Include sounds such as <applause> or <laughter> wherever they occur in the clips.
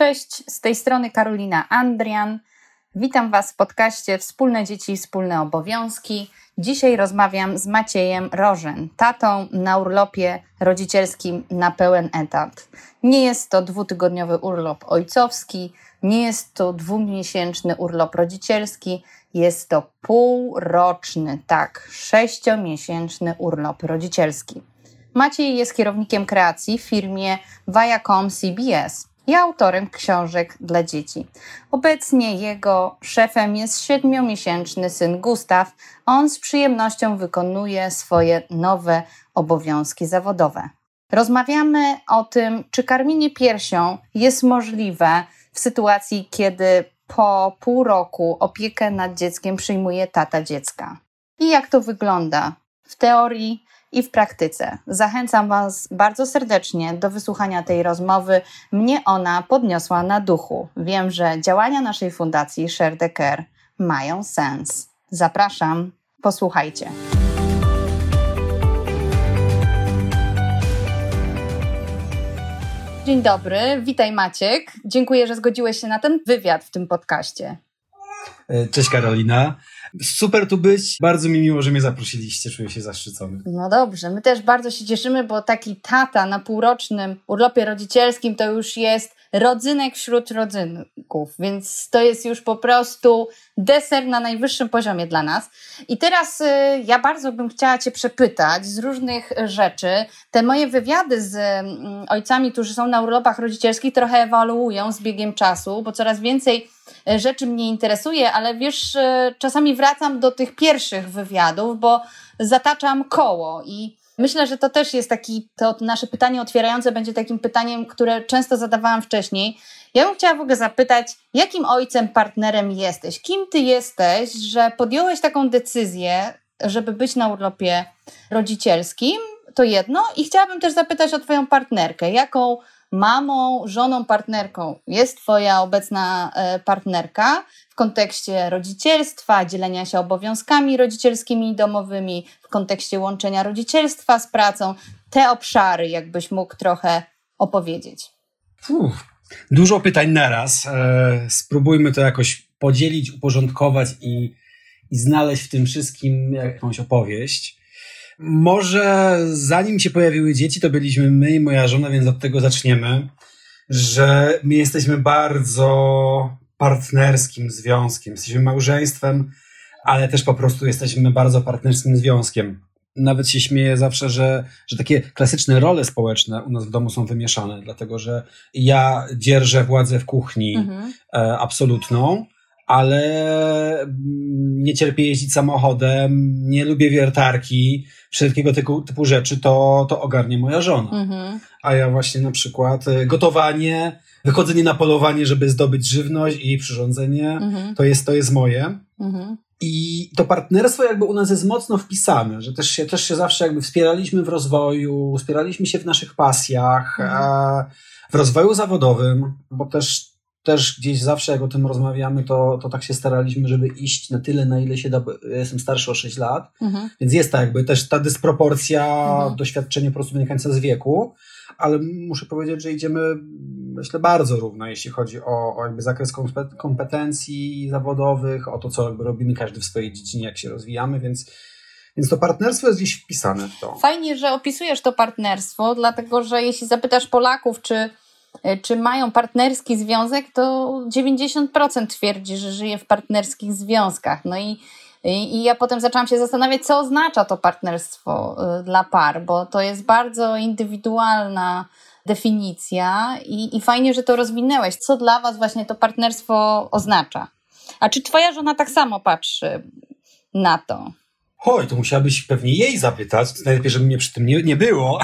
Cześć, z tej strony Karolina Andrian. Witam Was w podcaście Wspólne Dzieci, Wspólne Obowiązki. Dzisiaj rozmawiam z Maciejem Rożen, tatą na urlopie rodzicielskim na pełen etat. Nie jest to dwutygodniowy urlop ojcowski, nie jest to dwumiesięczny urlop rodzicielski, jest to półroczny, tak, sześciomiesięczny urlop rodzicielski. Maciej jest kierownikiem kreacji w firmie Viacom CBS i autorem książek dla dzieci. Obecnie jego szefem jest siedmiomiesięczny syn Gustaw. On z przyjemnością wykonuje swoje nowe obowiązki zawodowe. Rozmawiamy o tym, czy karmienie piersią jest możliwe w sytuacji, kiedy po pół roku opiekę nad dzieckiem przyjmuje tata dziecka. I jak to wygląda w teorii i w praktyce. Zachęcam Was bardzo serdecznie do wysłuchania tej rozmowy. Mnie ona podniosła na duchu. Wiem, że działania naszej fundacji Share the Care mają sens. Zapraszam, posłuchajcie. Dzień dobry, witaj Maciek. Dziękuję, że zgodziłeś się na ten wywiad w tym podcaście. E, cześć Karolina. Super tu być. Bardzo mi miło, że mnie zaprosiliście. Czuję się zaszczycony. No dobrze, my też bardzo się cieszymy, bo taki tata na półrocznym urlopie rodzicielskim to już jest rodzynek wśród rodzynków, więc to jest już po prostu deser na najwyższym poziomie dla nas. I teraz y, ja bardzo bym chciała Cię przepytać z różnych rzeczy. Te moje wywiady z y, ojcami, którzy są na urlopach rodzicielskich, trochę ewoluują z biegiem czasu, bo coraz więcej y, rzeczy mnie interesuje, ale wiesz, y, czasami wracam do tych pierwszych wywiadów, bo zataczam koło i Myślę, że to też jest taki, to nasze pytanie otwierające będzie takim pytaniem, które często zadawałam wcześniej. Ja bym chciała w ogóle zapytać, jakim ojcem, partnerem jesteś? Kim ty jesteś, że podjąłeś taką decyzję, żeby być na urlopie rodzicielskim? To jedno. I chciałabym też zapytać o twoją partnerkę. Jaką mamą, żoną, partnerką jest Twoja obecna e, partnerka kontekście rodzicielstwa, dzielenia się obowiązkami rodzicielskimi i domowymi, w kontekście łączenia rodzicielstwa z pracą. Te obszary, jakbyś mógł trochę opowiedzieć. Uf, dużo pytań naraz. E, spróbujmy to jakoś podzielić, uporządkować i, i znaleźć w tym wszystkim jakąś opowieść. Może zanim się pojawiły dzieci, to byliśmy my i moja żona, więc od tego zaczniemy, że my jesteśmy bardzo partnerskim związkiem. Jesteśmy małżeństwem, ale też po prostu jesteśmy bardzo partnerskim związkiem. Nawet się śmieję zawsze, że, że takie klasyczne role społeczne u nas w domu są wymieszane, dlatego że ja dzierżę władzę w kuchni mhm. e, absolutną, ale nie cierpię jeździć samochodem, nie lubię wiertarki, wszelkiego typu, typu rzeczy, to, to ogarnie moja żona. Mhm. A ja właśnie na przykład e, gotowanie, wychodzenie na polowanie, żeby zdobyć żywność i przyrządzenie, mhm. to, jest, to jest moje. Mhm. I to partnerstwo jakby u nas jest mocno wpisane, że też się, też się zawsze jakby wspieraliśmy w rozwoju, wspieraliśmy się w naszych pasjach, mhm. w rozwoju zawodowym, bo też też gdzieś zawsze, jak o tym rozmawiamy, to, to tak się staraliśmy, żeby iść na tyle, na ile się da. Ja jestem starszy o 6 lat, mhm. więc jest ta jakby też ta dysproporcja mhm. doświadczenia po prostu wynikająca z wieku, ale muszę powiedzieć, że idziemy, myślę, bardzo równo, jeśli chodzi o, o jakby zakres kompetencji zawodowych, o to, co jakby robimy każdy w swojej dziedzinie, jak się rozwijamy, więc więc to partnerstwo jest gdzieś wpisane w to. Fajnie, że opisujesz to partnerstwo, dlatego że jeśli zapytasz Polaków, czy czy mają partnerski związek, to 90% twierdzi, że żyje w partnerskich związkach. No i, i, ja potem zaczęłam się zastanawiać, co oznacza to partnerstwo e, dla par, bo to jest bardzo indywidualna definicja i, i fajnie, że to rozwinęłeś. Co dla Was właśnie to partnerstwo oznacza? A czy Twoja żona tak samo patrzy na to? Oj, to musiałabyś pewnie jej zapytać. Najlepiej, żeby mnie przy tym nie, nie było.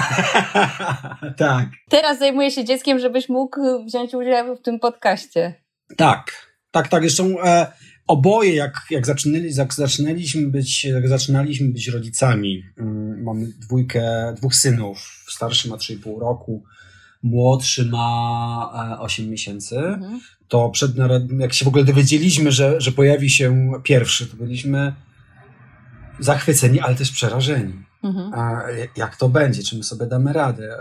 <laughs> tak. Teraz zajmuję się dzieckiem, żebyś mógł wziąć udział w tym podcaście. Tak, tak, tak. Zresztą e, oboje, jak, jak, zaczynali, jak zaczynaliśmy być, jak zaczynaliśmy być rodzicami, um, mamy dwójkę, dwóch synów. Starszy ma 3,5 roku, młodszy ma e, 8 miesięcy. Mhm. To przed, jak się w ogóle dowiedzieliśmy, że, że pojawi się pierwszy, to byliśmy zachwyceni, ale też przerażeni. Mhm. Jak to będzie? Czy my sobie damy radę?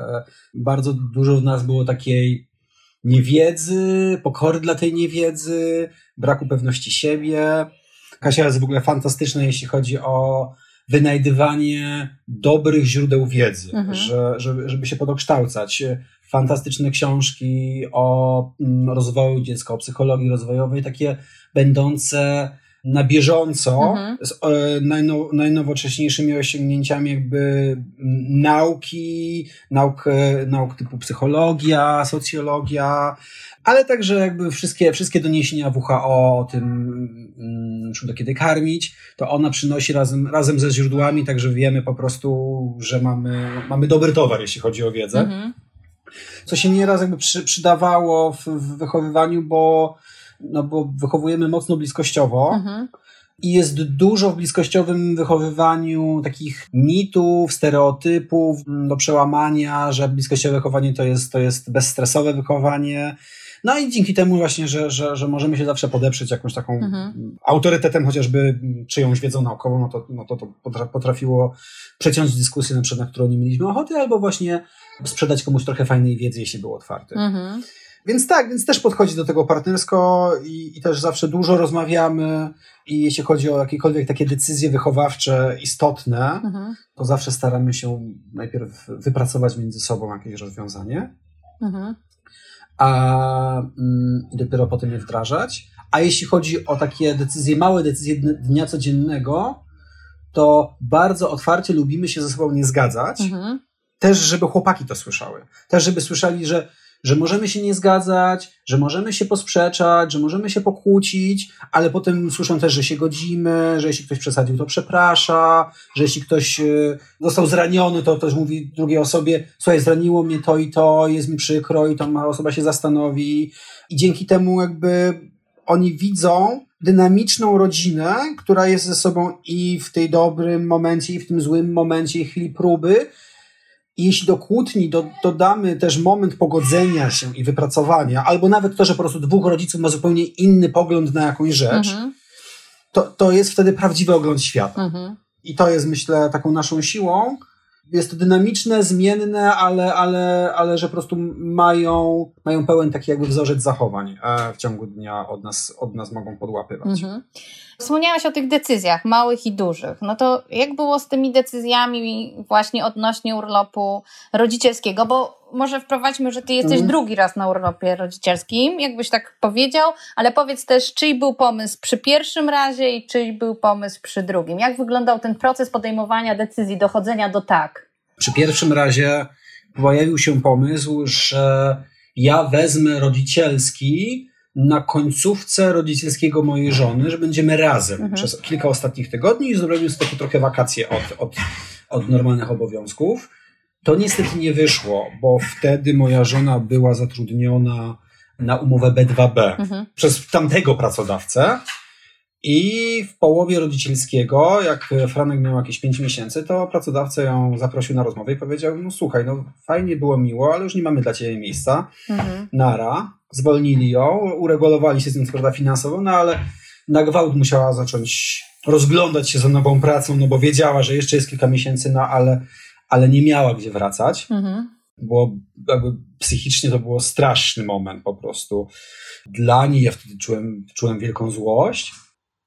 Bardzo dużo w nas było takiej niewiedzy, pokory dla tej niewiedzy, braku pewności siebie. Kasia jest w ogóle fantastyczna, jeśli chodzi o wynajdywanie dobrych źródeł wiedzy, mhm. że, żeby, żeby się podokształcać. Fantastyczne książki o mm, rozwoju dziecka, o psychologii rozwojowej, takie będące na bieżąco mhm. z e, najnow, najnowocześniejszymi osiągnięciami jakby nauki, nauk, e, nauk typu psychologia, socjologia, ale także jakby wszystkie, wszystkie doniesienia WHO o tym, mm, do kiedy karmić, to ona przynosi razem, razem ze źródłami, także wiemy po prostu, że mamy, mamy dobry towar, jeśli chodzi o wiedzę. Mhm. Co się nieraz jakby przy, przydawało w, w wychowywaniu, bo no bo wychowujemy mocno bliskościowo. Mhm. I jest dużo w bliskościowym wychowywaniu takich mitów, stereotypów do przełamania, że bliskościowe wychowanie to jest, to jest bezstresowe wychowanie. No i dzięki temu właśnie, że, że, że możemy się zawsze podeprzeć jakąś taką mhm. autorytetem, chociażby czyjąś wiedzą naukową, no to, no to, to potrafiło przeciąć dyskusję, na przykład, na którą nie mieliśmy ochoty, albo właśnie sprzedać komuś trochę fajnej wiedzy, jeśli był otwarty. Mhm. Więc tak, więc też podchodzi do tego partnersko i, i, też zawsze dużo rozmawiamy i jeśli chodzi o jakiekolwiek takie decyzje wychowawcze istotne, mhm. to zawsze staramy się najpierw wypracować między sobą jakieś rozwiązanie, mhm. a mm, dopiero potem je wdrażać. A jeśli chodzi o takie decyzje, małe decyzje dnia codziennego, to bardzo otwarcie lubimy się ze sobą nie zgadzać. Mhm. Też, żeby chłopaki to słyszały. Też, żeby słyszeli, że że możemy się nie zgadzać, że możemy się posprzeczać, że możemy się pokłócić, ale potem słyszą też, że się godzimy, że jeśli ktoś przesadził, to przeprasza, że jeśli ktoś e, został zraniony, to też mówi drugiej osobie, słuchaj, zraniło mnie to i to, jest mi przykro i ta osoba się zastanowi. I dzięki temu jakby oni widzą dynamiczną rodzinę, która jest ze sobą i w tej dobrym momencie, i w tym złym momencie, i chwili próby, i jeśli do kłótni do, dodamy też moment pogodzenia się i wypracowania, albo nawet to, że po prostu dwóch rodziców ma zupełnie inny pogląd na jakąś rzecz, mhm. to, to jest wtedy prawdziwy ogląd świata. Mhm. I to jest, myślę, taką naszą siłą, jest to dynamiczne, zmienne, ale, ale, ale że po prostu mają, mają pełen taki jakby wzorzec zachowań e, w ciągu dnia od nas, od nas mogą podłapywać. Mhm. Wspomniałaś o tych decyzjach, małych i dużych. No to jak było z tymi decyzjami właśnie odnośnie urlopu rodzicielskiego? Bo może wprowadźmy, że ty jesteś mhm. drugi raz na urlopie rodzicielskim, jakbyś tak powiedział, ale powiedz też, czyj był pomysł przy pierwszym razie i czyj był pomysł przy drugim? Jak wyglądał ten proces podejmowania decyzji, dochodzenia do tak? Przy pierwszym razie pojawił się pomysł, że ja wezmę rodzicielski na końcówce rodzicielskiego mojej żony, że będziemy razem mhm. przez kilka ostatnich tygodni i zrobimy sobie trochę wakacje od, od, od normalnych obowiązków. To niestety nie wyszło, bo wtedy moja żona była zatrudniona na umowę B2B mhm. przez tamtego pracodawcę. I w połowie rodzicielskiego, jak Franek miał jakieś 5 miesięcy, to pracodawca ją zaprosił na rozmowę i powiedział: No słuchaj, no fajnie było miło, ale już nie mamy dla ciebie miejsca. Mhm. Nara. Zwolnili ją, uregulowali się z nią prawda finansową, no ale na gwałt musiała zacząć rozglądać się za nową pracą, no bo wiedziała, że jeszcze jest kilka miesięcy, no ale ale nie miała gdzie wracać. Mhm. Bo jakby psychicznie to było straszny moment po prostu. Dla niej ja wtedy czułem, czułem wielką złość.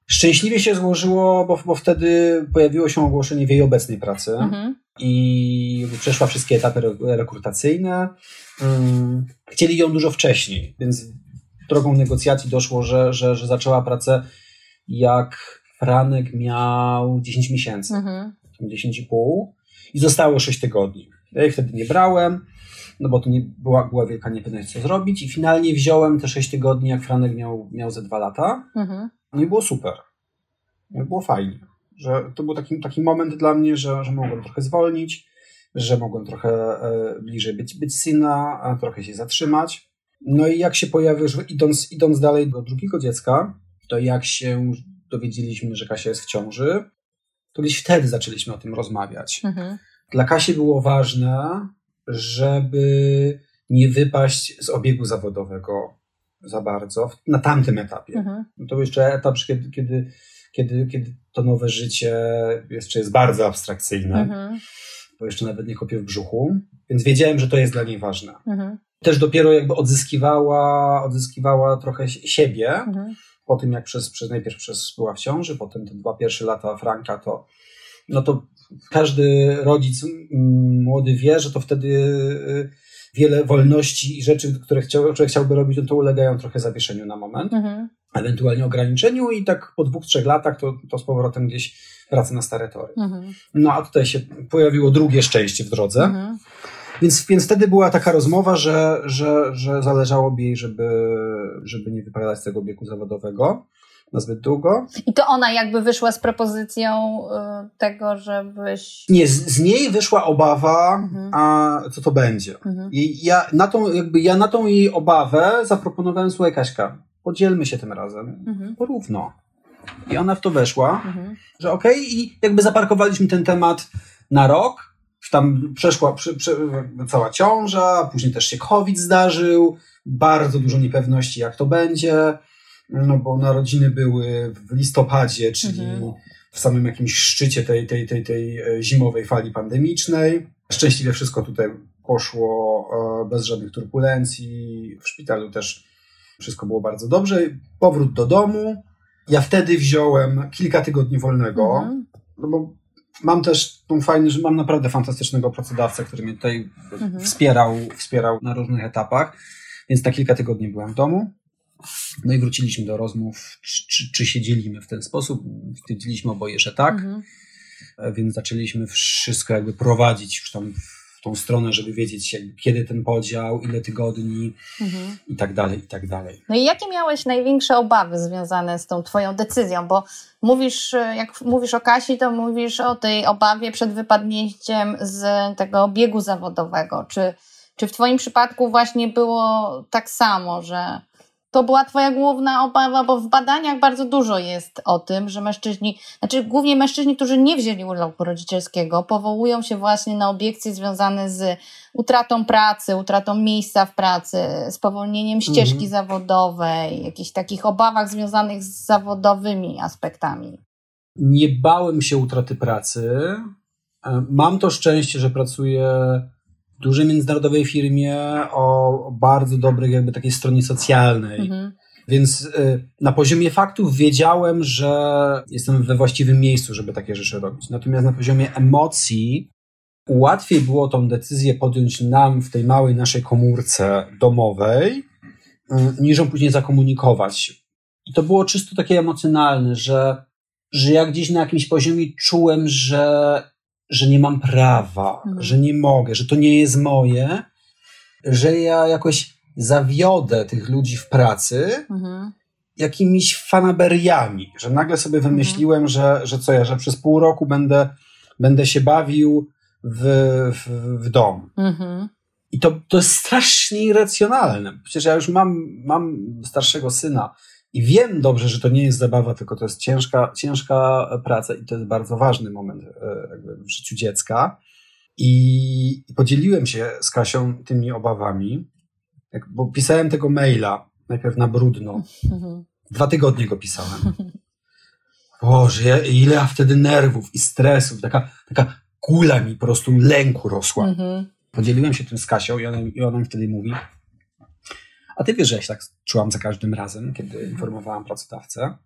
Szczęśliwie się złożyło, bo, bo wtedy pojawiło się ogłoszenie w jej obecnej pracy mhm. i przeszła wszystkie etapy rekrutacyjne. Hmm. Chcieli ją dużo wcześniej, więc drogą negocjacji doszło, że, że, że zaczęła pracę jak Franek miał 10 miesięcy, mhm. 10,5 i zostało 6 tygodni. Ja ich wtedy nie brałem, no bo to nie, była, była wielka niepewność, co zrobić i finalnie wziąłem te 6 tygodni, jak Franek miał, miał ze 2 lata. Mhm. No i było super. No było fajnie. Że to był taki, taki moment dla mnie, że, że mogłem trochę zwolnić, że mogłem trochę e, bliżej być, być syna, a trochę się zatrzymać. No i jak się pojawił, że idąc, idąc dalej do drugiego dziecka, to jak się dowiedzieliśmy, że Kasia jest w ciąży, to gdzieś wtedy zaczęliśmy o tym rozmawiać. Mhm. Dla Kasi było ważne, żeby nie wypaść z obiegu zawodowego za bardzo na tamtym etapie. Mhm. To był jeszcze etap, kiedy, kiedy, kiedy, kiedy to nowe życie jeszcze jest bardzo abstrakcyjne, mhm. bo jeszcze nawet nie kopię w brzuchu, więc wiedziałem, że to jest dla niej ważne. Mhm. też dopiero jakby odzyskiwała, odzyskiwała trochę siebie. Mhm. Po tym, jak przez, przez najpierw przez była w ciąży, potem te dwa pierwsze lata Franka, to no to każdy rodzic młody wie, że to wtedy y, wiele wolności i rzeczy, które chciał, chciałby robić, no to ulegają trochę zawieszeniu na moment, mhm. ewentualnie ograniczeniu i tak po dwóch, trzech latach to, to z powrotem gdzieś wraca na stare tory. Mhm. No a tutaj się pojawiło drugie szczęście w drodze. Mhm. Więc, więc wtedy była taka rozmowa, że, że, że zależałoby jej, żeby, żeby nie wypowiadać tego biegu zawodowego na zbyt długo. I to ona jakby wyszła z propozycją y, tego, żebyś... Nie, z, z niej wyszła obawa, mhm. a co to będzie. Mhm. I ja na, tą, jakby ja na tą jej obawę zaproponowałem, słuchaj Kaśka, podzielmy się tym razem, mhm. porówno. I ona w to weszła, mhm. że okej, okay, i jakby zaparkowaliśmy ten temat na rok, tam przeszła prze, prze, cała ciąża, później też się COVID zdarzył, bardzo dużo niepewności, jak to będzie no bo narodziny były w listopadzie, czyli mhm. w samym jakimś szczycie tej, tej, tej, tej e, zimowej fali pandemicznej. Szczęśliwie wszystko tutaj poszło e, bez żadnych turbulencji. W szpitalu też wszystko było bardzo dobrze. Powrót do domu. Ja wtedy wziąłem kilka tygodni wolnego, mhm. no bo mam też tą fajną, że mam naprawdę fantastycznego pracodawcę, który mnie tutaj mhm. wspierał, wspierał na różnych etapach, więc na kilka tygodni byłem w domu. No i wróciliśmy do rozmów, czy, czy, czy się dzielimy w ten sposób. Stwierdziliśmy oboje, że tak, mhm. E, więc zaczęliśmy wszystko jakby prowadzić już tam w tą stronę, żeby wiedzieć kiedy ten podział, ile tygodni mhm. i tak dalej, i tak dalej. No i jakie miałeś największe obawy związane z tą twoją decyzją? Bo mówisz, e, jak mówisz o Kasi, to mówisz o tej obawie przed wypadnięciem z tego biegu zawodowego. Czy, czy w twoim przypadku właśnie było tak samo, że to była Twoja główna obawa, bo w badaniach bardzo dużo jest o tym, że mężczyźni, znaczy głównie mężczyźni, którzy nie wzięli urlopu rodzicielskiego, powołują się właśnie na obiekcje związane z utratą pracy, utratą miejsca w pracy, spowolnieniem ścieżki mhm. zawodowej, jakichś takich obawach związanych z zawodowymi aspektami. Nie bałem się utraty pracy. E, mam to szczęście, że pracuję dużej międzynarodowej firmie o bardzo dobrej jakby takiej stronie socjalnej. Mhm. Więc y, na poziomie faktów wiedziałem, że jestem we właściwym miejscu, żeby takie rzeczy robić. Natomiast na poziomie emocji łatwiej było tą decyzję podjąć nam w tej małej naszej komórce domowej, y, niż ją później zakomunikować. I to było czysto takie emocjonalne, że, że ja gdzieś na jakimś poziomie czułem, że że nie mam prawa, mhm. że nie mogę, że to nie jest moje, że ja jakoś zawiodę tych ludzi w pracy mhm. jakimiś fanaberiami, że nagle sobie mhm. wymyśliłem, że, że co ja, że przez pół roku będę, będę się bawił w, w, w dom. Mhm. I to, to jest strasznie irracjonalne. Przecież ja już mam, mam starszego syna, i wiem dobrze, że to nie jest zabawa, tylko to jest ciężka, ciężka praca i to jest bardzo ważny moment e, w życiu dziecka. I podzieliłem się z Kasią tymi obawami, bo pisałem tego maila najpierw na brudno. Mhm. Dwa tygodnie go pisałem. Boże, ile ja wtedy nerwów i stresów, taka, taka kula mi po prostu lęku rosła. Mhm. Podzieliłem się tym z Kasią i ona, i ona mi wtedy mówi, a ty wiesz, że ja się tak czułam za każdym razem, kiedy informowałam pracodawcę.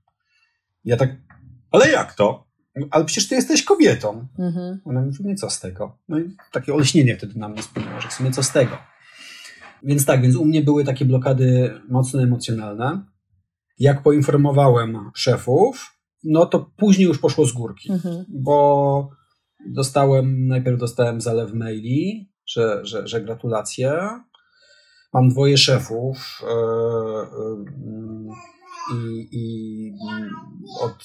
Ja tak, ale jak to? Ale przecież ty jesteś kobietą. Mhm. Ona mówi, nie co z tego? No i takie olśnienie wtedy na mnie spłynęło, że w sumie co z tego? Więc tak, więc u mnie były takie blokady mocno emocjonalne. Jak poinformowałem szefów, no to później już poszło z górki, mhm. bo dostałem, najpierw dostałem zalew maili, że, że, że gratulacje, Mam dwoje szefów e, e, i, i od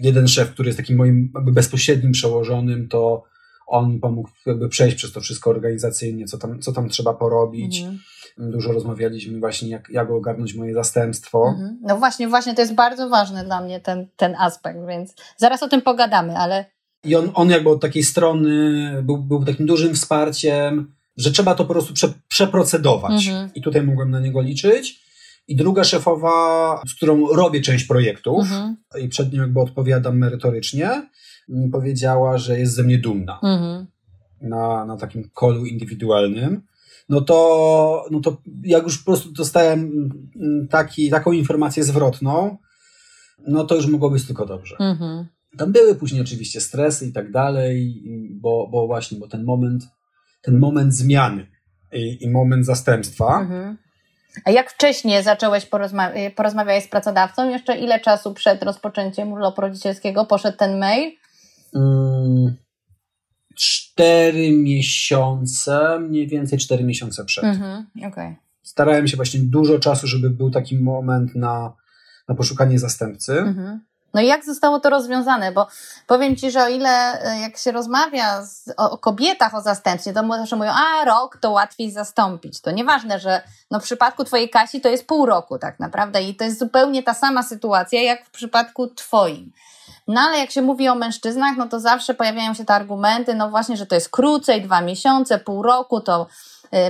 jeden szef, który jest takim moim bezpośrednim przełożonym, to on pomógł jakby przejść przez to wszystko organizacyjnie, co tam, co tam trzeba porobić. Mhm. Dużo rozmawialiśmy właśnie, jak, jak ogarnąć moje zastępstwo. Mhm. No właśnie, właśnie to jest bardzo ważny dla mnie ten, ten aspekt, więc zaraz o tym pogadamy, ale... I on, on jakby od takiej strony był, był takim dużym wsparciem, że trzeba to po prostu prze, przeprocedować. Mhm. I tutaj mogłem na niego liczyć. I druga szefowa, z którą robię część projektów mhm. i przed nią jakby odpowiadam merytorycznie, mi powiedziała, że jest ze mnie dumna. Mhm. Na, na takim kolu indywidualnym. no to, no to jak już po prostu dostałem mm, taki, taką informację zwrotną, no to już mogło być tylko dobrze. Mhm. Tam były później oczywiście stresy i tak dalej, bo, bo właśnie, bo ten moment, ten moment zmiany i, i moment zastępstwa. Mhm. A jak wcześniej zacząłeś porozma- porozmawiać z pracodawcą? Jeszcze ile czasu przed rozpoczęciem urlopu rodzicielskiego poszedł ten mail? Hmm, cztery miesiące, mniej więcej cztery miesiące przed. Mhm, okay. Starałem się właśnie dużo czasu, żeby był taki moment na, na poszukanie zastępcy. Mhm. No i jak zostało to rozwiązane? Bo powiem Ci, że o ile e, jak się rozmawia z, o, o, kobietach o zastępstwie, to zawsze mówią, a rok to łatwiej zastąpić. To nieważne, że no w przypadku Twojej Kasi to jest pół roku tak naprawdę i to jest zupełnie ta sama sytuacja jak w przypadku Twoim. No ale jak się mówi o mężczyznach, no to zawsze pojawiają się te argumenty, no właśnie, że to jest krócej, dwa miesiące, pół roku, to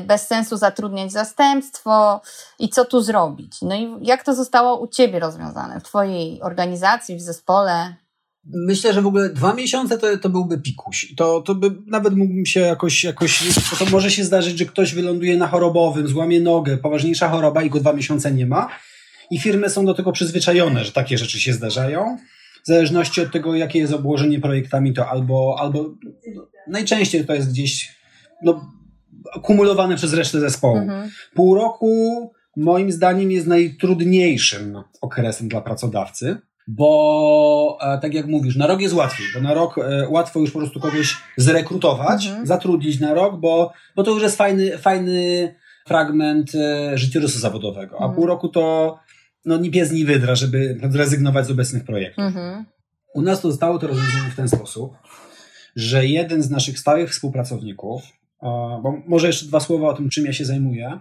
bez sensu zatrudniać zastępstwo i co tu zrobić. No i jak to zostało u Ciebie rozwiązane, w Twojej organizacji, w zespole? Myślę, że w ogóle dwa miesiące to, to byłby pikuś. To, to by nawet mógłbym się jakoś, jakoś. To może się zdarzyć, że ktoś wyląduje na chorobowym, złamie nogę, poważniejsza choroba i go dwa miesiące nie ma. I firmy są do tego przyzwyczajone, że takie rzeczy się zdarzają w zależności od tego, jakie jest obłożenie projektami, to albo, albo no, najczęściej to jest gdzieś no, kumulowane przez resztę zespołu. Mhm. Pół roku moim zdaniem jest najtrudniejszym okresem dla pracodawcy, bo e, tak jak mówisz, na rok jest łatwiej, bo na rok e, łatwo już po prostu kogoś zrekrutować, mhm. zatrudnić na rok, bo, bo to już jest fajny, fajny fragment e, życiorysu zawodowego, a mhm. pół roku to no ni pies, ni wydra, żeby zrezygnować z obecnych projektów. Mhm. U nas to zostało to rozwiązane w ten sposób, że jeden z naszych stałych współpracowników, bo może jeszcze dwa słowa o tym, czym ja się zajmuję,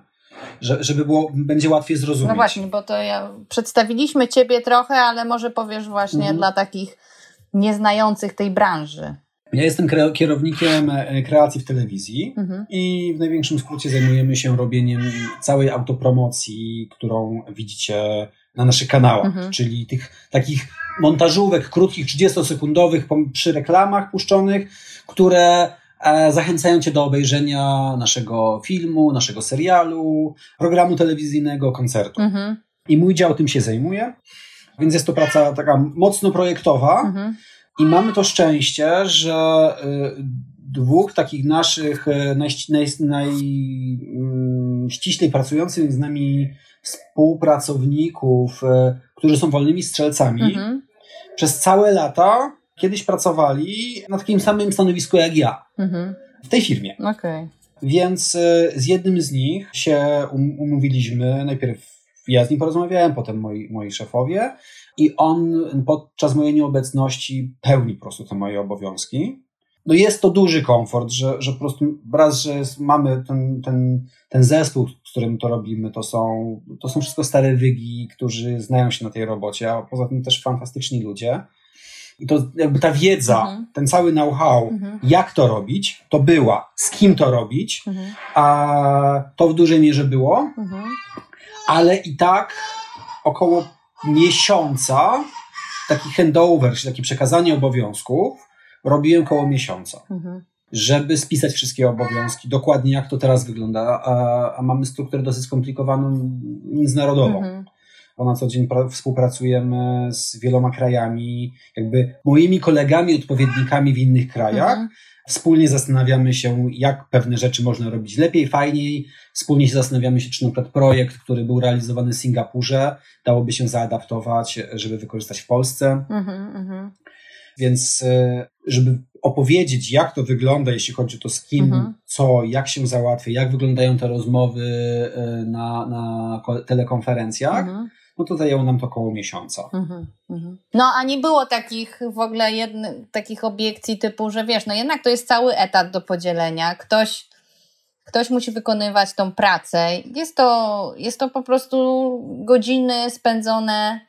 żeby było, będzie łatwiej zrozumieć. No właśnie, bo to ja przedstawiliśmy Ciebie trochę, ale może powiesz właśnie mhm. dla takich nieznających tej branży. Ja jestem kierownikiem e, kreacji w telewizji mhm. i w największym skrócie zajmujemy się robieniem całej autopromocji, którą widzicie na naszych kanałach, mhm. czyli tych takich montażówek krótkich, 30-sekundowych przy reklamach puszczonych, które zachęcają Cię do obejrzenia naszego filmu, naszego serialu, programu telewizyjnego, koncertu. Mhm. I mój dział tym się zajmuje, więc jest to praca taka mocno projektowa. Mhm i mamy to szczęście, że y, dwóch takich naszych y, najściślej naj, naj, pracujących z nami współpracowników, y, którzy są wolnymi strzelcami, mhm. przez całe lata kiedyś pracowali na takim samym stanowisku jak ja. Mhm. W tej firmie. Okay. Więc z jednym z nich się um, umówiliśmy. Najpierw ja z nim porozmawiałem, potem moi, moi szefowie i on podczas mojej nieobecności pełni po prostu te moje obowiązki. No jest to duży komfort, że, że po prostu raz, że jest, mamy ten, ten, ten zespół, z którym to robimy, to są, to są wszystko stare wygi, którzy znają się na tej robocie, a poza tym też fantastyczni ludzie. I to jakby ta wiedza, mhm. ten cały know-how, mhm. jak to robić, to była, z kim to robić, mhm. a to w dużej mierze było, mhm. ale i tak około miesiąca taki handover, czyli takie przekazanie obowiązków, robiłem koło miesiąca. Mhm. Żeby spisać wszystkie obowiązki, dokładnie jak to teraz wygląda, a, a mamy strukturę dosyć skomplikowaną międzynarodową. Mhm. Bo na co dzień współpracujemy z wieloma krajami, jakby moimi kolegami, odpowiednikami w innych krajach. Mhm. Wspólnie zastanawiamy się, jak pewne rzeczy można robić lepiej, fajniej. Wspólnie się zastanawiamy się, czy na przykład projekt, który był realizowany w Singapurze, dałoby się zaadaptować, żeby wykorzystać w Polsce. Mm-hmm, mm-hmm. Więc, e, żeby opowiedzieć, jak to wygląda, jeśli chodzi o to, z kim, mm-hmm. co, jak się załatwia, jak wyglądają te rozmowy e, na, na telekonferencjach, mhm no to zajęło nam to około miesiąca. Mhm, mhm. No a nie było takich w ogóle jedny, takich obiekcji typu, że wiesz, no jednak to jest cały etat do podzielenia. Ktoś, ktoś musi wykonywać tą pracę. Jest to, jest to po prostu godziny spędzone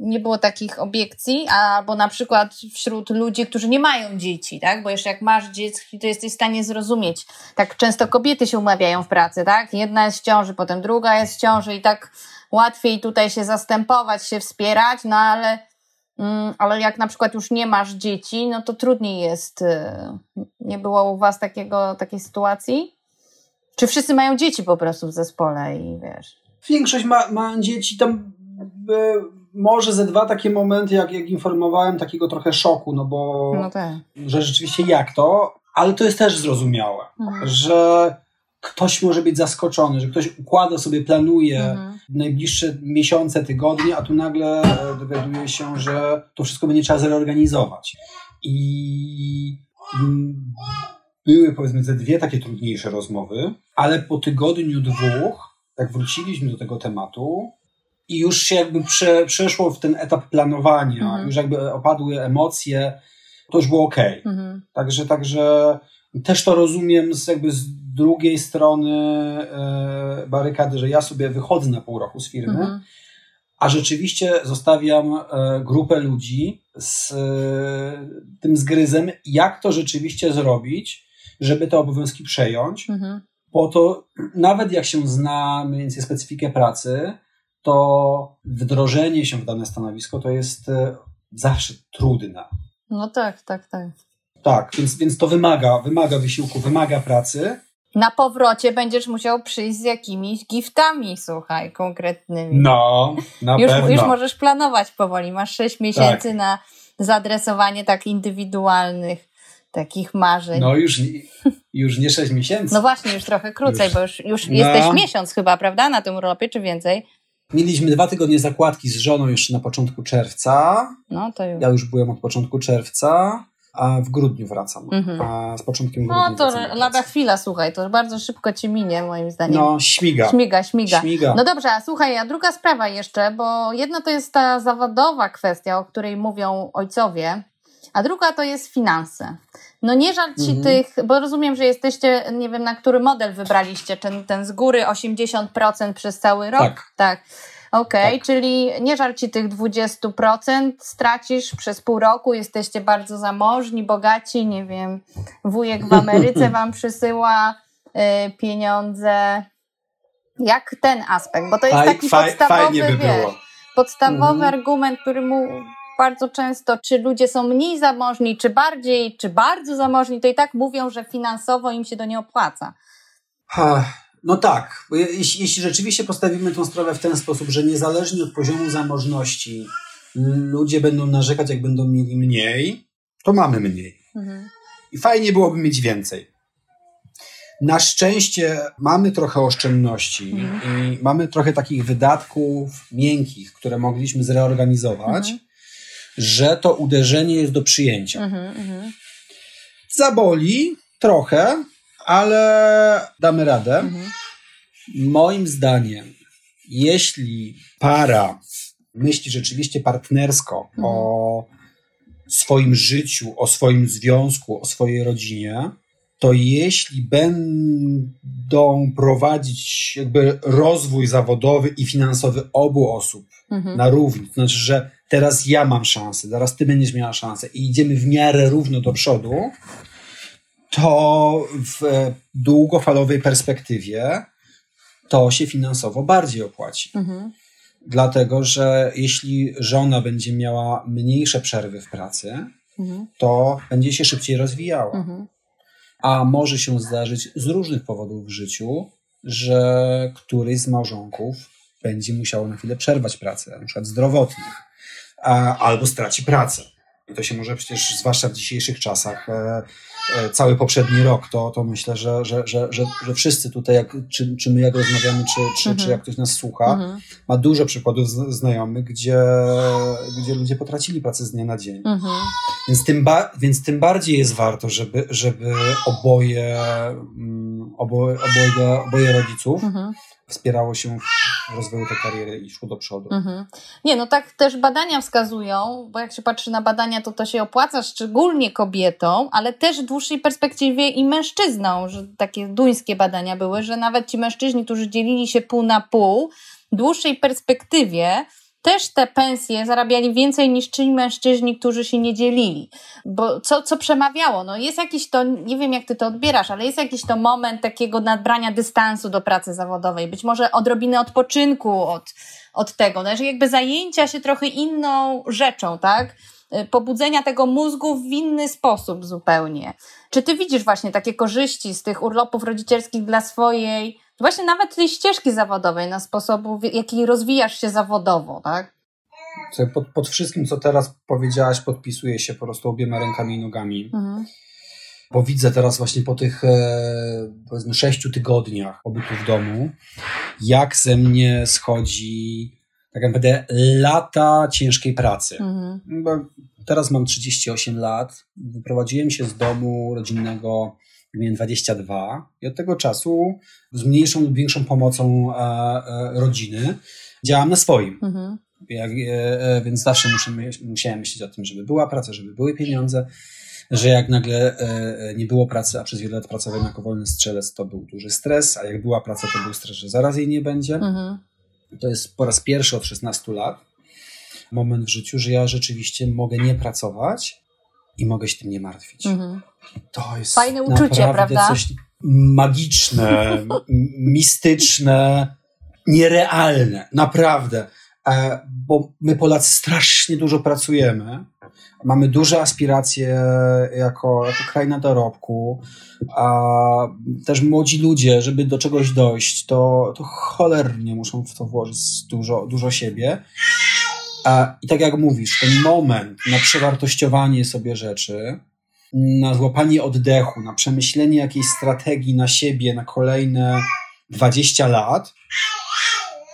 nie było takich obiekcji, albo na przykład wśród ludzi, którzy nie mają dzieci, tak? Bo jeszcze jak masz dzieci, to jesteś w stanie zrozumieć. Tak często kobiety się umawiają w pracy, tak? Jedna jest w ciąży, potem druga jest w ciąży i tak łatwiej tutaj się zastępować, się wspierać, no ale, mm, ale jak na przykład już nie masz dzieci, no to trudniej jest. Y, nie było u Was takiego, takiej sytuacji? Czy wszyscy mają dzieci po prostu w zespole i wiesz? Większość ma, ma dzieci tam. Może ze dwa takie momenty, jak, jak informowałem, takiego trochę szoku, no bo no tak. że rzeczywiście jak to, ale to jest też zrozumiałe, mhm. że ktoś może być zaskoczony, że ktoś układa sobie, planuje mhm. najbliższe miesiące, tygodnie, a tu nagle e, dowiaduje się, że to wszystko będzie trzeba zreorganizować. I były powiedzmy te dwie takie trudniejsze rozmowy, ale po tygodniu, dwóch, jak wróciliśmy do tego tematu, i już się jakby prze, przeszło w ten etap planowania, mhm. już jakby opadły emocje, to już było ok. Mhm. Także, także też to rozumiem z, jakby z drugiej strony e, barykady, że ja sobie wychodzę na pół roku z firmy, mhm. a rzeczywiście zostawiam e, grupę ludzi z e, tym zgryzem, jak to rzeczywiście zrobić, żeby te obowiązki przejąć. Mhm. Po to, nawet jak się zna mniej więcej specyfikę pracy, to wdrożenie się w dane stanowisko to jest e, zawsze trudne. No tak, tak, tak. Tak, więc, więc to wymaga, wymaga wysiłku, wymaga pracy. Na powrocie będziesz musiał przyjść z jakimiś giftami, słuchaj, konkretnymi. No, na już, pewno. Już możesz planować powoli. Masz 6 miesięcy tak. na zaadresowanie tak indywidualnych takich marzeń. No już, już nie 6 miesięcy. No właśnie, już trochę krócej, już. bo już, już no. jesteś miesiąc chyba, prawda, na tym urlopie, czy więcej? Mieliśmy dwa tygodnie zakładki z żoną jeszcze na początku czerwca. No to już. Ja już byłem od początku czerwca, a w grudniu wracam. Mhm. A z początkiem grudnia. No to lada chwila, słuchaj, to bardzo szybko ci minie, moim zdaniem. No, śmiga. Śmiga, śmiga. śmiga. No dobrze, a słuchaj, a druga sprawa jeszcze, bo jedna to jest ta zawodowa kwestia, o której mówią ojcowie, a druga to jest finanse. No nie żal ci mhm. tych, bo rozumiem, że jesteście, nie wiem na który model wybraliście, ten, ten z góry 80% przez cały rok? Tak. tak. Okej, okay, tak. czyli nie żal ci tych 20%, stracisz przez pół roku, jesteście bardzo zamożni, bogaci, nie wiem, wujek w Ameryce <laughs> wam przysyła y, pieniądze. Jak ten aspekt? Bo to jest taki faj, podstawowy, by wiesz, podstawowy mhm. argument, który mu bardzo często, czy ludzie są mniej zamożni, czy bardziej, czy bardzo zamożni, to i tak mówią, że finansowo im się to nie opłaca. Ha, no tak, bo jeśli, jeśli rzeczywiście postawimy tę sprawę w ten sposób, że niezależnie od poziomu zamożności ludzie będą narzekać, jak będą mieli mniej, to mamy mniej. Mhm. I fajnie byłoby mieć więcej. Na szczęście mamy trochę oszczędności mhm. i mamy trochę takich wydatków miękkich, które mogliśmy zreorganizować. Mhm że to uderzenie jest do przyjęcia. Mhm, mhm. Zaboli trochę, ale damy radę. Mhm. Moim zdaniem, jeśli para myśli rzeczywiście partnersko o swoim życiu, o swoim związku, o swojej rodzinie, to jeśli będą prowadzić jakby rozwój zawodowy i finansowy obu osób mhm. na równi, to znaczy, że teraz ja mam szansę, zaraz ty będziesz miała szansę i idziemy w miarę równo do przodu, to w długofalowej perspektywie to się finansowo bardziej opłaci. Mhm. Dlatego, że jeśli żona będzie miała mniejsze przerwy w pracy, mhm. to będzie się szybciej rozwijała. Mhm. A może się zdarzyć z różnych powodów w życiu, że któryś z małżonków będzie musiał na chwilę przerwać pracę, na przykład zdrowotnych albo straci pracę. I to się może przecież, zwłaszcza w dzisiejszych czasach, e, e, cały poprzedni rok, to, to myślę, że, że, że, że, wszyscy tutaj, jak, czy, czy my jak rozmawiamy, czy, czy, mhm. czy jak ktoś nas słucha, mhm. ma dużo przykładów znajomych, gdzie, gdzie ludzie potracili pracę z dnia na dzień. Mhm. Więc, tym ba, więc tym bardziej jest warto, żeby, żeby oboje, mm, oboje, oboje, rodziców mhm wspierało się w rozwoju tej kariery i szło do przodu. Mhm. Nie, no tak też badania wskazują, bo jak się patrzy na badania, to to się opłaca szczególnie kobietom, ale też w dłuższej perspektywie i mężczyznom, że takie duńskie badania były, że nawet ci mężczyźni, którzy dzielili się pół na pół, w dłuższej perspektywie też te pensje zarabiali więcej niż ci mężczyźni, którzy się nie dzielili. Bo co, co przemawiało? No jest jakiś to, nie wiem jak ty to odbierasz, ale jest jakiś to moment takiego nadbrania dystansu do pracy zawodowej. Być może odrobiny odpoczynku od, od tego. No, że jakby zajęcia się trochę inną rzeczą, tak? y, pobudzenia tego mózgu w inny sposób zupełnie. Czy ty widzisz właśnie takie korzyści z tych urlopów rodzicielskich dla swojej, właśnie nawet tej ścieżki zawodowej, na sposobu, w jaki rozwijasz się zawodowo, tak? Pod, pod wszystkim, co teraz powiedziałaś, podpisuję się po prostu obiema rękami i nogami. Mhm. Bo widzę teraz właśnie po tych e, powiedzmy sześciu tygodniach pobytu w domu, jak ze mnie schodzi tak naprawdę lata ciężkiej pracy. Mhm. Bo teraz mam 38 lat, wyprowadziłem się z domu rodzinnego, miałem 22 i od tego czasu z mniejszą lub większą pomocą e, e, rodziny działam na swoim. Mhm. Jak, e, więc zawsze muszę, musiałem myśleć o tym, żeby była praca, żeby były pieniądze, że jak nagle nie było pracy, a przez wiele lat pracowałem jako wolny strzelec, to był duży stres, a jak była praca, to był stres, że zaraz jej nie będzie. Mhm. To jest po raz pierwszy od 16 lat moment w życiu, że ja rzeczywiście mogę nie pracować i mogę się tym nie martwić. Mhm. To jest Fajne uczucie, prawda? Coś magiczne, mistyczne, nierealne. Naprawdę. E, bo my Polacy strasznie dużo pracujemy. Mamy duże aspiracje jako, jako kraj na dorobku, a też młodzi ludzie, żeby do czegoś dojść, to, to cholernie muszą w to włożyć dużo, dużo siebie. I tak jak mówisz, ten moment na przewartościowanie sobie rzeczy, na złapanie oddechu, na przemyślenie jakiejś strategii na siebie na kolejne 20 lat,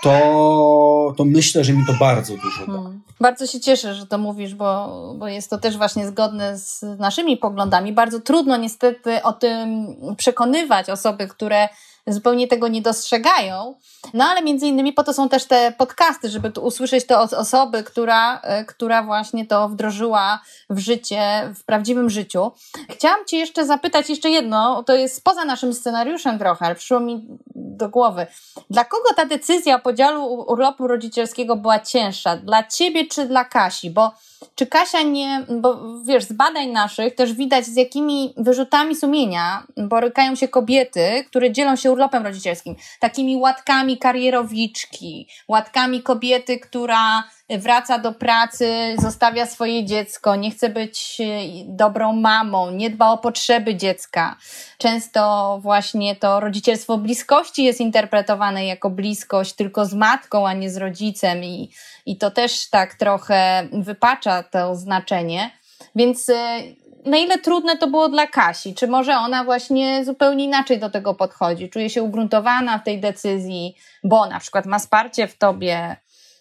to, to myślę, że mi to bardzo dużo da. Hmm. Bardzo się cieszę, że to mówisz, bo, bo jest to też właśnie zgodne z naszymi poglądami. Bardzo trudno niestety o tym przekonywać osoby, które zupełnie tego nie dostrzegają. No ale między innymi po to są też te podcasty, żeby tu usłyszeć to od osoby, która, e, która właśnie to wdrożyła w życie, w prawdziwym życiu. Chciałam Cię jeszcze zapytać jeszcze jedno, to jest poza naszym scenariuszem trochę, ale przyszło mi do głowy. Dla kogo ta decyzja o podziale urlopu rodzicielskiego była cięższa? Dla Ciebie czy dla Kasi? Bo czy Kasia nie, bo wiesz, z badań naszych też widać, z jakimi wyrzutami sumienia borykają się kobiety, które dzielą się urlopem rodzicielskim. Takimi łatkami karierowiczki, łatkami kobiety, która wraca do pracy, zostawia swoje dziecko, nie chce być e, dobrą mamą, nie dba o potrzeby dziecka. Często właśnie to rodzicielstwo bliskości jest interpretowane jako bliskość tylko z matką, a nie z rodzicem i, i to też tak trochę wypacza to znaczenie. Więc e, na ile trudne to było dla Kasi? Czy może ona właśnie zupełnie inaczej do tego podchodzi? Czuje się ugruntowana w tej decyzji, bo na przykład ma wsparcie w tobie,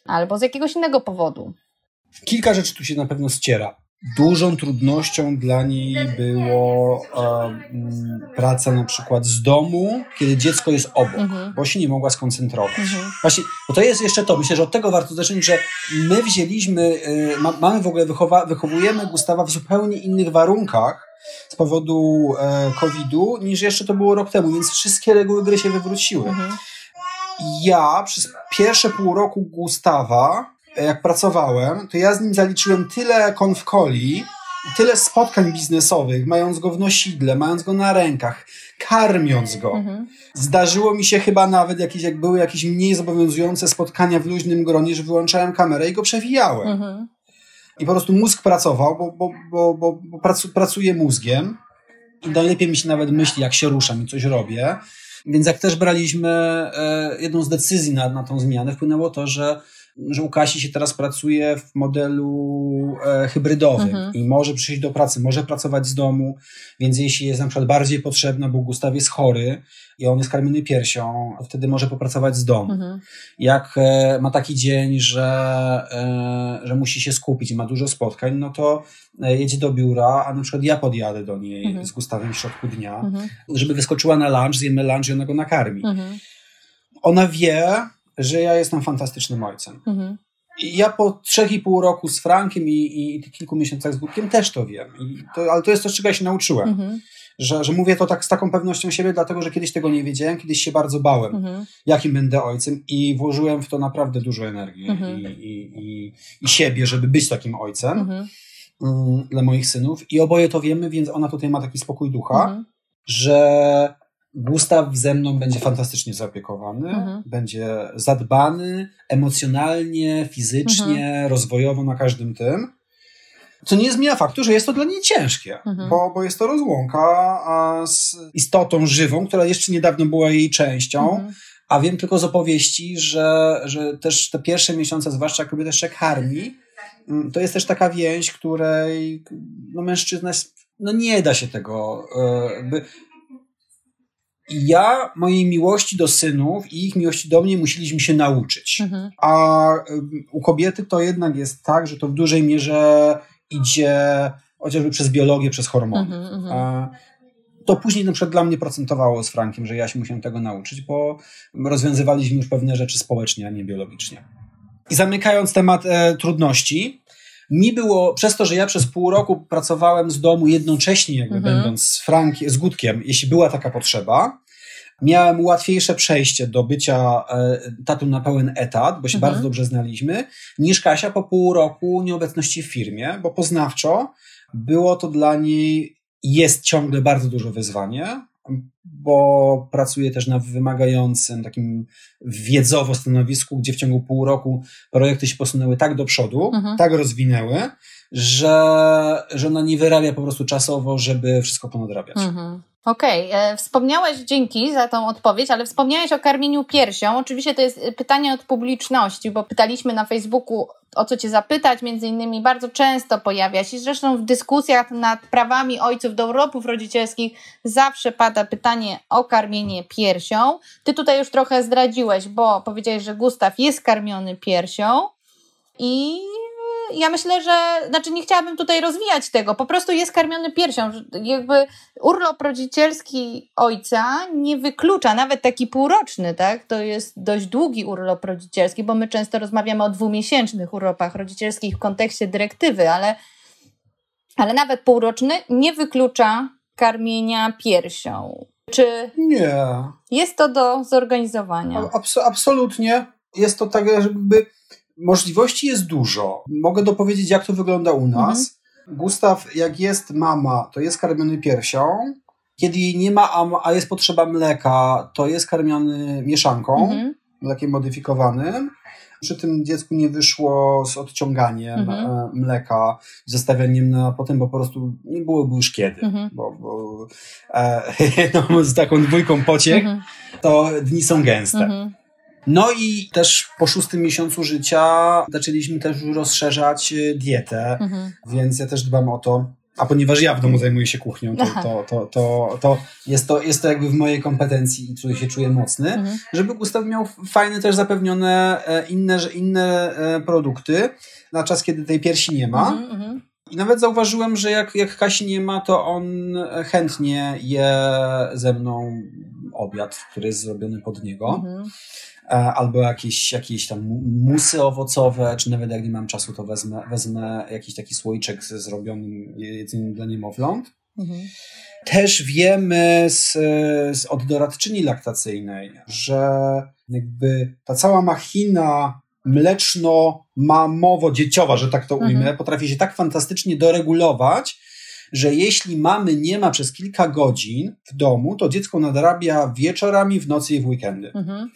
albo z jakiegoś innego powodu. Kilka rzeczy tu się na pewno ściera. Dużą trudnością dla niej było um, praca na przykład z domu, kiedy dziecko jest obok, mhm. bo się nie mogła skoncentrować. Mhm. Właśnie, bo to jest jeszcze to. Myślę, że od tego warto zacząć, że my wzięliśmy, y, ma, mamy w ogóle, wychowa, wychowujemy Gustawa w zupełnie innych warunkach z powodu e, COVID-u, niż jeszcze to było rok temu, więc wszystkie reguły gry się wywróciły. Mhm ja przez pierwsze pół roku Gustawa, jak pracowałem, to ja z nim zaliczyłem tyle konfkoli, tyle spotkań biznesowych, mając go w nosidle, mając go na rękach, karmiąc go. Mhm. Zdarzyło mi się chyba nawet jakieś, jak były jakieś mniej zobowiązujące spotkania w luźnym gronie, że wyłączałem kamerę i go przewijałem. Mhm. I po prostu mózg pracował, bo, bo, bo, bo, bo pracu, pracuję mózgiem i najlepiej mi się nawet myśli, jak się ruszam i coś robię. Więc jak też braliśmy e, jedną z decyzji na, na tą zmianę, wpłynęło to, że że u Kasi się teraz pracuje w modelu e, hybrydowym mhm. i może przyjść do pracy, może pracować z domu, więc jeśli jest na przykład bardziej potrzebna, bo Gustaw jest chory i on jest karmiony piersią, to wtedy może popracować z domu. Mhm. Jak e, ma taki dzień, że, e, że musi się skupić i ma dużo spotkań, no to e, jedzie do biura, a na przykład ja podjadę do niej mhm. z Gustawem w środku dnia, mhm. żeby wyskoczyła na lunch, zjemy lunch i ona go nakarmi. Mhm. Ona wie, że ja jestem fantastycznym ojcem. Mhm. I ja po trzech i pół roku z Frankiem i, i, i kilku miesiącach z Głupkiem też to wiem. To, ale to jest to, czego ja się nauczyłem. Mhm. Że, że mówię to tak z taką pewnością siebie, dlatego że kiedyś tego nie wiedziałem, kiedyś się bardzo bałem, mhm. jakim będę ojcem i włożyłem w to naprawdę dużo energii mhm. i, i, i, siebie, żeby być takim ojcem mhm. mm, dla moich synów. I oboje to wiemy, więc ona tutaj ma taki spokój ducha, mhm. że Gustaw ze mną będzie fantastycznie zaopiekowany, mhm. będzie zadbany emocjonalnie, fizycznie, mhm. rozwojowo na każdym tym. Co nie zmienia faktu, że jest to dla niej ciężkie, mhm. bo, bo jest to rozłąka z istotą żywą, która jeszcze niedawno była jej częścią. Mhm. A wiem tylko z opowieści, że, że też te pierwsze miesiące, zwłaszcza jeszcze karmi, mm, to jest też taka więź, której no, mężczyzna no nie da się tego. E, jakby, ja mojej miłości do synów i ich miłości do mnie musieliśmy się nauczyć. Mhm. A u kobiety to jednak jest tak, że to w dużej mierze idzie chociażby przez biologię, przez hormony. Mhm, mhm. to później na przykład dla mnie procentowało z Frankiem, że ja się musiałem tego nauczyć, bo rozwiązywaliśmy już pewne rzeczy społecznie, a nie biologicznie. I zamykając temat e, trudności, mi było, przez to, że ja przez pół roku pracowałem z domu jednocześnie, jakby mhm. będąc z Frankiem, z Gutkiem, jeśli była taka potrzeba, miałem łatwiejsze przejście do bycia e, tatą na pełen etat, bo się mhm. bardzo dobrze znaliśmy, niż Kasia po pół roku nieobecności w firmie, bo poznawczo było to dla niej, jest ciągle bardzo duże wyzwanie, bo pracuję też na wymagającym, takim wiedzowo stanowisku, gdzie w ciągu pół roku projekty się posunęły tak do przodu, mhm. tak rozwinęły, że, że ona nie wyrabia po prostu czasowo, żeby wszystko ponadrabiać. Mhm. Okej, okay. E, wspomniałeś, dzięki za tą odpowiedź, ale wspomniałeś o karmieniu piersią. Oczywiście to jest pytanie od publiczności, bo pytaliśmy na Facebooku o co Cię zapytać, między innymi bardzo często pojawia się, zresztą w dyskusjach nad prawami ojców do urlopów rodzicielskich zawsze pada pytanie o karmienie piersią. Ty tutaj już trochę zdradziłeś, bo powiedziałeś, że Gustaw jest karmiony piersią i ja myślę, że, znaczy nie chciałabym tutaj rozwijać tego, po prostu jest karmiony piersią. Jakby urlop rodzicielski ojca nie wyklucza, nawet taki półroczny, tak? To jest dość długi urlop rodzicielski, bo my często rozmawiamy o dwumiesięcznych urlopach rodzicielskich w kontekście dyrektywy, ale, ale nawet półroczny nie wyklucza karmienia piersią. Czy nie. jest to do zorganizowania? Abs absolutnie. Jest to tak, żeby możliwości jest dużo. Mogę dopowiedzieć, jak to wygląda u nas. Mhm. Gustaw, jak jest mama, to jest karmiony piersią. Kiedy jej nie ma, a, jest potrzeba mleka, to jest karmiony mieszanką, mhm. mlekiem modyfikowanym. Przy tym dziecku nie wyszło z odciąganiem mhm. E, mleka, zostawianiem na potem, bo po prostu nie byłoby już kiedy. Mhm. Bo, bo e, <laughs> no, z taką dwójką pociech mhm. to dni są gęste. No i też po szóstym miesiącu życia zaczęliśmy też rozszerzać y, dietę, mhm. więc ja też dbam o to. A ponieważ ja w domu zajmuję się kuchnią, to, to, to, to, to, jest, to jest to jakby w mojej kompetencji i tutaj się czuję mocny, mhm. żeby Gustaw miał fajne też zapewnione e, inne, inne e, produkty na czas, kiedy tej piersi nie ma. Mhm, mhm. I nawet zauważyłem, że jak, jak Kasi nie ma, to on chętnie je ze mną obiad, który jest zrobiony pod niego. Mhm. E, albo jakieś, jakieś tam musy owocowe, czy nawet jak nie mam czasu, to wezmę, wezmę jakiś taki słoiczek ze zrobionym jedzeniem dla niemowląt. Mhm. Też wiemy z, z od doradczyni laktacyjnej, że jakby ta cała machina mleczno-mamowo-dzieciowa, że tak to ujmę, mhm. potrafi się tak fantastycznie doregulować, że jeśli mamy nie ma przez kilka godzin w domu, to dziecko nadrabia wieczorami, w nocy i w weekendy. Mhm.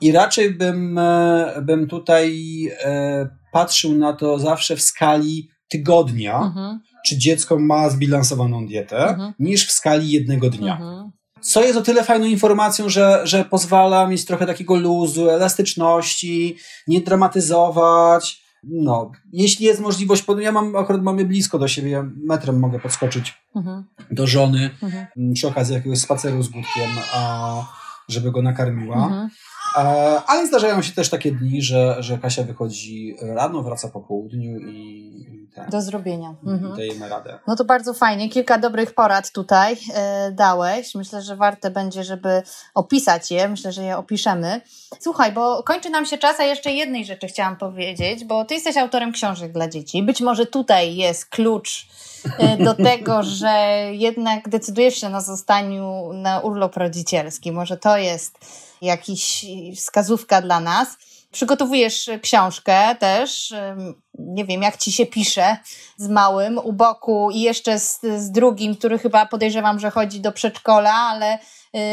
I raczej bym, e, bym tutaj e, patrzył na to zawsze w skali tygodnia, mhm. czy dziecko ma zbilansowaną dietę, mhm. niż w skali jednego dnia. Mhm. Co jest o tyle fajną informacją, że, że pozwala mieć trochę takiego luzu, elastyczności, nie dramatyzować. No, jeśli jest możliwość, ja mam, akurat mamy blisko do siebie, ja metrem mogę podskoczyć mhm. do żony mhm. przy okazji jakiegoś spaceru z Budkiem, a, żeby go nakarmiła. Mhm. Ale zdarzają się też takie dni, że, że Kasia wychodzi rano, wraca po południu i, tak, do zrobienia. Mhm. Dajemy radę. No to bardzo fajnie. Kilka dobrych porad tutaj e, dałeś. Myślę, że warte będzie, żeby opisać je. Myślę, że je opiszemy. Słuchaj, bo kończy nam się czas, a jeszcze jednej rzeczy chciałam powiedzieć, bo ty jesteś autorem książek dla dzieci. Być może tutaj jest klucz e, do <laughs> tego, że jednak decydujesz się na zostaniu na urlop rodzicielski. Może to jest jakiś wskazówka dla nas. Przygotowujesz książkę też, nie wiem, jak ci się pisze z małym u boku i jeszcze z, z drugim, który chyba podejrzewam, że chodzi do przedszkola, ale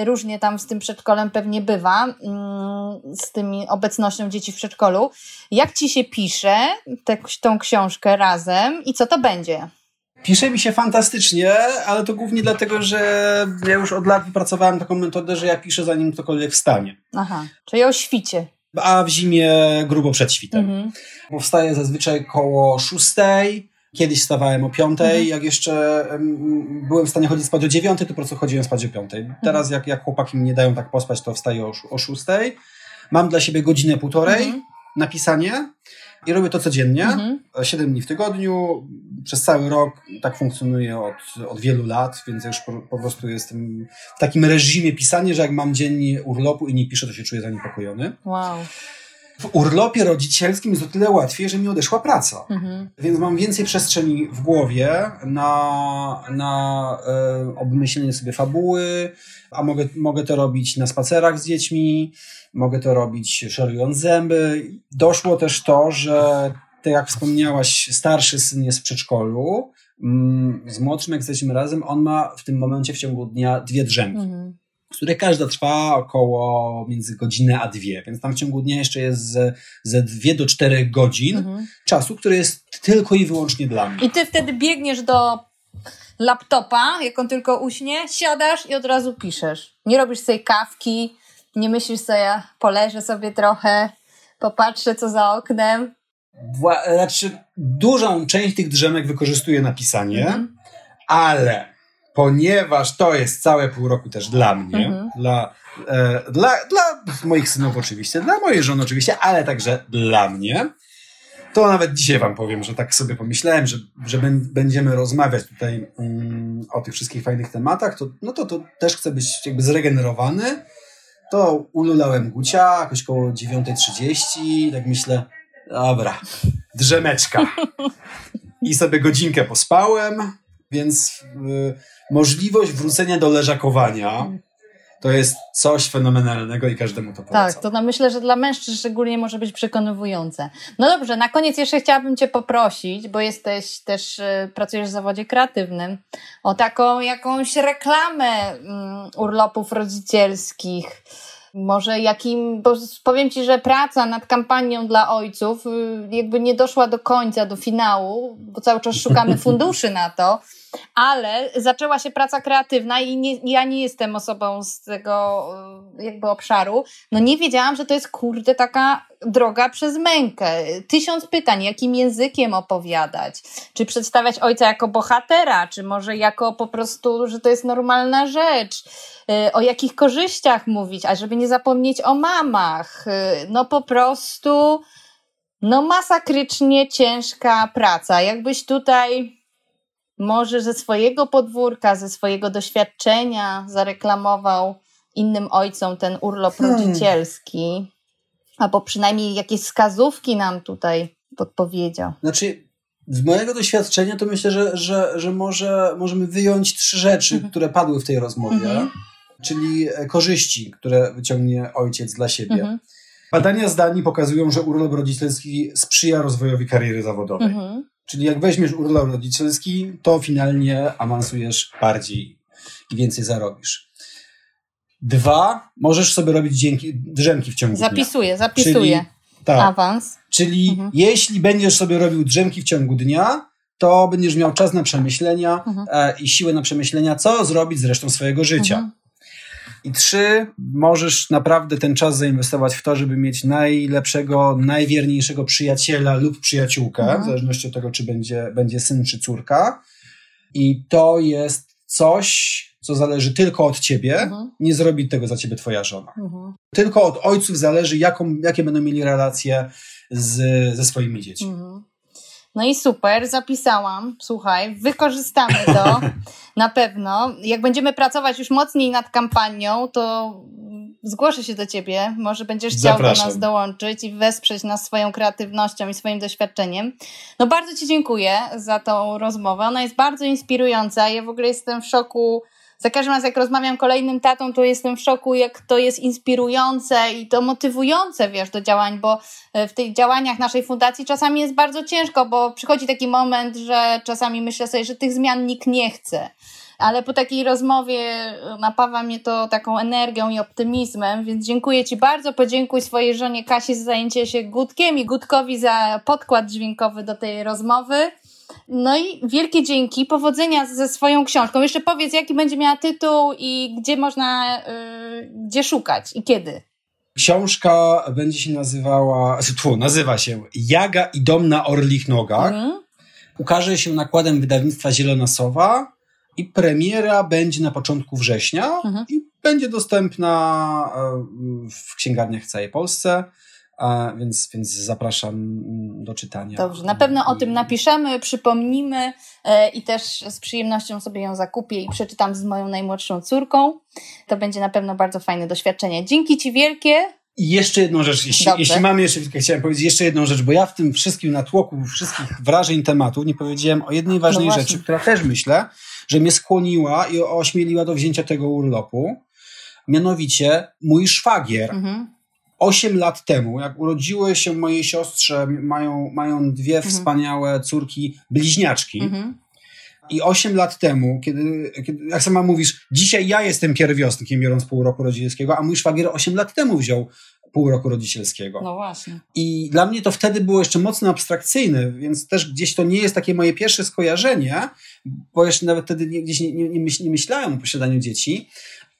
y, różnie tam z tym przedszkolem pewnie bywa, mm, z tymi obecnością dzieci w przedszkolu. Jak ci się pisze te, tą książkę razem i co to będzie? Pisze mi się fantastycznie, ale to głównie dlatego, że ja już od lat wypracowałem taką metodę, że ja piszę zanim ktokolwiek wstanie. Aha, czyli o świcie. A w zimie grubo przed świtem. Mhm. Powstaje zazwyczaj koło szóstej, Kiedyś wstawałem o piątej, mhm. jak jeszcze um, byłem w stanie chodzić spać o dziewiątej, to po prostu chodziłem spać o piątej. Mhm. Teraz jak, jak chłopaki mi nie dają tak pospać, to wstaję o, o szóstej. Mam dla siebie godzinę półtorej mhm. na pisanie i robię to codziennie, mhm. 7 dni w tygodniu, przez cały rok, tak funkcjonuje od, od wielu lat, więc już po, po, prostu jestem w takim reżimie pisania, że jak mam dzień urlopu i nie piszę, to się czuję zaniepokojony. Wow. W urlopie rodzicielskim jest o tyle łatwiej, że mi odeszła praca. Mhm. Więc mam więcej przestrzeni w głowie na, na e, obmyślenie sobie fabuły, a mogę, mogę to robić na spacerach z dziećmi, mogę to robić szarując zęby. Doszło też to, że tak jak wspomniałaś, starszy syn jest w przedszkolu, mm, z młodszym jak jesteśmy razem, on ma w tym momencie w ciągu dnia dwie drzemki. Mhm które każda trwa około między godzinę a dwie, więc tam w ciągu dnia jeszcze jest ze, ze dwie do czterech godzin mhm. czasu, który jest tylko i wyłącznie dla mnie. I ty wtedy biegniesz do laptopa, jak on tylko uśnie, siadasz i od razu piszesz. Nie robisz sobie kawki, nie myślisz sobie, poleżę sobie trochę, popatrzę co za oknem. Wła- znaczy, dużą część tych drzemek wykorzystuję na pisanie, mhm. ale ponieważ to jest całe pół roku też dla mnie, mhm. dla, e, dla, dla moich synów oczywiście, dla mojej żony oczywiście, ale także dla mnie. To nawet dzisiaj Wam powiem, że tak sobie pomyślałem, że, że będziemy rozmawiać tutaj um, o tych wszystkich fajnych tematach, to, no to, to też chcę być jakby zregenerowany. To ululałem Gucia jakoś koło 9.30, tak myślę, dobra, drzemeczka. <laughs> I sobie godzinkę pospałem, więc y, możliwość wrócenia do leżakowania to jest coś fenomenalnego i każdemu to polecam. Tak, to no myślę, że dla mężczyzn szczególnie może być przekonywujące. No dobrze, na koniec jeszcze chciałabym Cię poprosić, bo jesteś też, y, pracujesz w zawodzie kreatywnym, o taką jakąś reklamę um, urlopów rodzicielskich, może jakim, bo powiem Ci, że praca nad kampanią dla ojców y, jakby nie doszła do końca, do finału, bo cały czas szukamy <laughs> funduszy na to, ale zaczęła się praca kreatywna i nie, ja nie jestem osobą z tego y, jakby obszaru. No nie wiedziałam, że to jest kurde taka droga przez mękę. Tysiąc pytań, jakim językiem opowiadać? Czy przedstawiać ojca jako bohatera, czy może jako po prostu, że to jest normalna rzecz? Y, o jakich korzyściach mówić, a żeby nie zapomnieć o mamach. Y, no po prostu, no masakrycznie ciężka praca. Jakbyś tutaj może ze swojego podwórka, ze swojego doświadczenia zareklamował innym ojcom ten urlop hmm. rodzicielski, albo przynajmniej jakieś wskazówki nam tutaj podpowiedział. Znaczy, z mojego doświadczenia to myślę, że, że, że może, możemy wyjąć trzy rzeczy, mhm. które padły w tej rozmowie, mhm. czyli e, korzyści, które wyciągnie ojciec dla siebie. Mhm. Badania z Danii pokazują, że urlop rodzicielski sprzyja rozwojowi kariery zawodowej. Mhm. Czyli jak weźmiesz urlop rodzicielski, to finalnie awansujesz bardziej i więcej zarobisz. Dwa, możesz sobie robić dzięki, drzemki w ciągu zapisuję, dnia. Zapisuję, zapisuję. Tak, Awans. Czyli mhm. jeśli będziesz sobie robił drzemki w ciągu dnia, to będziesz miał czas na przemyślenia mhm. e, i siłę na przemyślenia, co zrobić z resztą swojego życia. Mhm. I trzy, możesz naprawdę ten czas zainwestować w to, żeby mieć najlepszego, najwierniejszego przyjaciela lub przyjaciółkę, mhm. w zależności od tego, czy będzie, będzie syn czy córka. I to jest coś, co zależy tylko od ciebie, mhm. nie zrobi tego za ciebie twoja żona. Mhm. Tylko od ojców zależy, jaką, jakie będą mieli relacje z, ze swoimi dziećmi. Mhm. No i super, zapisałam. Słuchaj, wykorzystamy to <laughs> na pewno. Jak będziemy pracować już mocniej nad kampanią, to zgłoszę się do ciebie. Może będziesz chciał Zapraszam. do nas dołączyć i wesprzeć nas swoją kreatywnością i swoim doświadczeniem. No bardzo Ci dziękuję za tą rozmowę. Ona jest bardzo inspirująca. Ja w ogóle jestem w szoku za każdym razem, jak rozmawiam kolejnym tatą, to jestem w szoku, jak to jest inspirujące i to motywujące, wiesz, do działań, bo e, w tych działaniach naszej fundacji czasami jest bardzo ciężko, bo przychodzi taki moment, że czasami myślę sobie, że tych zmian nikt nie chce ale po takiej rozmowie napawa mnie to taką energią i optymizmem, więc dziękuję Ci bardzo. Podziękuj swojej żonie Kasi za zajęcie się Gutkiem i Gutkowi za podkład dźwiękowy do tej rozmowy. No i wielkie dzięki, powodzenia ze swoją książką. Jeszcze powiedz, jaki będzie miała tytuł i gdzie można, yy, gdzie szukać i kiedy. Książka będzie się nazywała, <laughs> tu nazywa się Jaga i dom na orlich nogach. Mhm. Ukaże się nakładem wydawnictwa Zielona Sowa i premiera będzie na początku września mhm. i będzie dostępna e, w księgarniach w całej Polsce. A więc, więc zapraszam do czytania. Dobrze, na pewno o tym napiszemy, przypomnimy e, i też z przyjemnością sobie ją zakupię i przeczytam z moją najmłodszą córką. To będzie na pewno bardzo fajne doświadczenie. Dzięki Ci wielkie. I jeszcze jedną rzecz, jeśli, jeśli mamy jeszcze chciałem powiedzieć jeszcze jedną rzecz, bo ja w tym wszystkim natłoku wszystkich wrażeń tematu nie powiedziałem o jednej ważnej no rzeczy, która też myślę, że mnie skłoniła i ośmieliła do wzięcia tego urlopu. Mianowicie mój szwagier. Mhm 8 lat temu, jak urodziły się mojej siostrze, mają, mają dwie mhm. wspaniałe córki, bliźniaczki. Mhm. I 8 lat temu, kiedy, kiedy, jak sama mówisz, dzisiaj ja jestem pierwiostkiem, biorąc pół roku rodzicielskiego, a mój szwagier 8 lat temu wziął pół roku rodzicielskiego. No właśnie. I dla mnie to wtedy było jeszcze mocno abstrakcyjne, więc też gdzieś to nie jest takie moje pierwsze skojarzenie, bo jeszcze nawet wtedy nie, gdzieś nie, nie, nie myślałem o posiadaniu dzieci,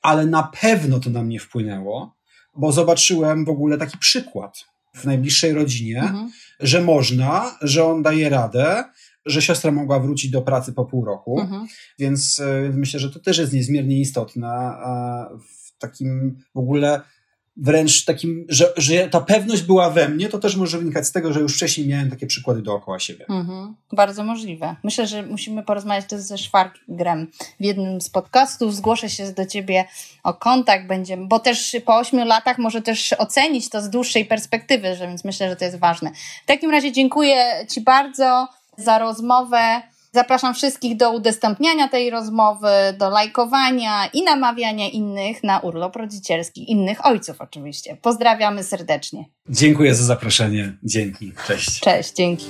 ale na pewno to na mnie wpłynęło bo zobaczyłem w ogóle taki przykład w najbliższej rodzinie, mhm. że można, że on daje radę, że siostra mogła wrócić do pracy po pół roku, mhm. więc, e, więc myślę, że to też jest niezmiernie istotne w takim w ogóle wręcz takim, że, że ta pewność była we mnie, to też może wynikać z tego, że już wcześniej miałem takie przykłady dookoła siebie. Mhm, bardzo możliwe. Myślę, że musimy porozmawiać też ze Szwargrem w jednym z podcastów. Zgłoszę się do ciebie o kontakt, będziemy, bo też po ośmiu latach może też ocenić to z dłuższej perspektywy, że, więc myślę, że to jest ważne. W takim razie dziękuję Ci bardzo za rozmowę. Zapraszam wszystkich do udostępniania tej rozmowy, do lajkowania i namawiania innych na urlop rodzicielski, innych ojców oczywiście. Pozdrawiamy serdecznie. Dziękuję za zaproszenie. Dzięki. Cześć. Cześć, dzięki.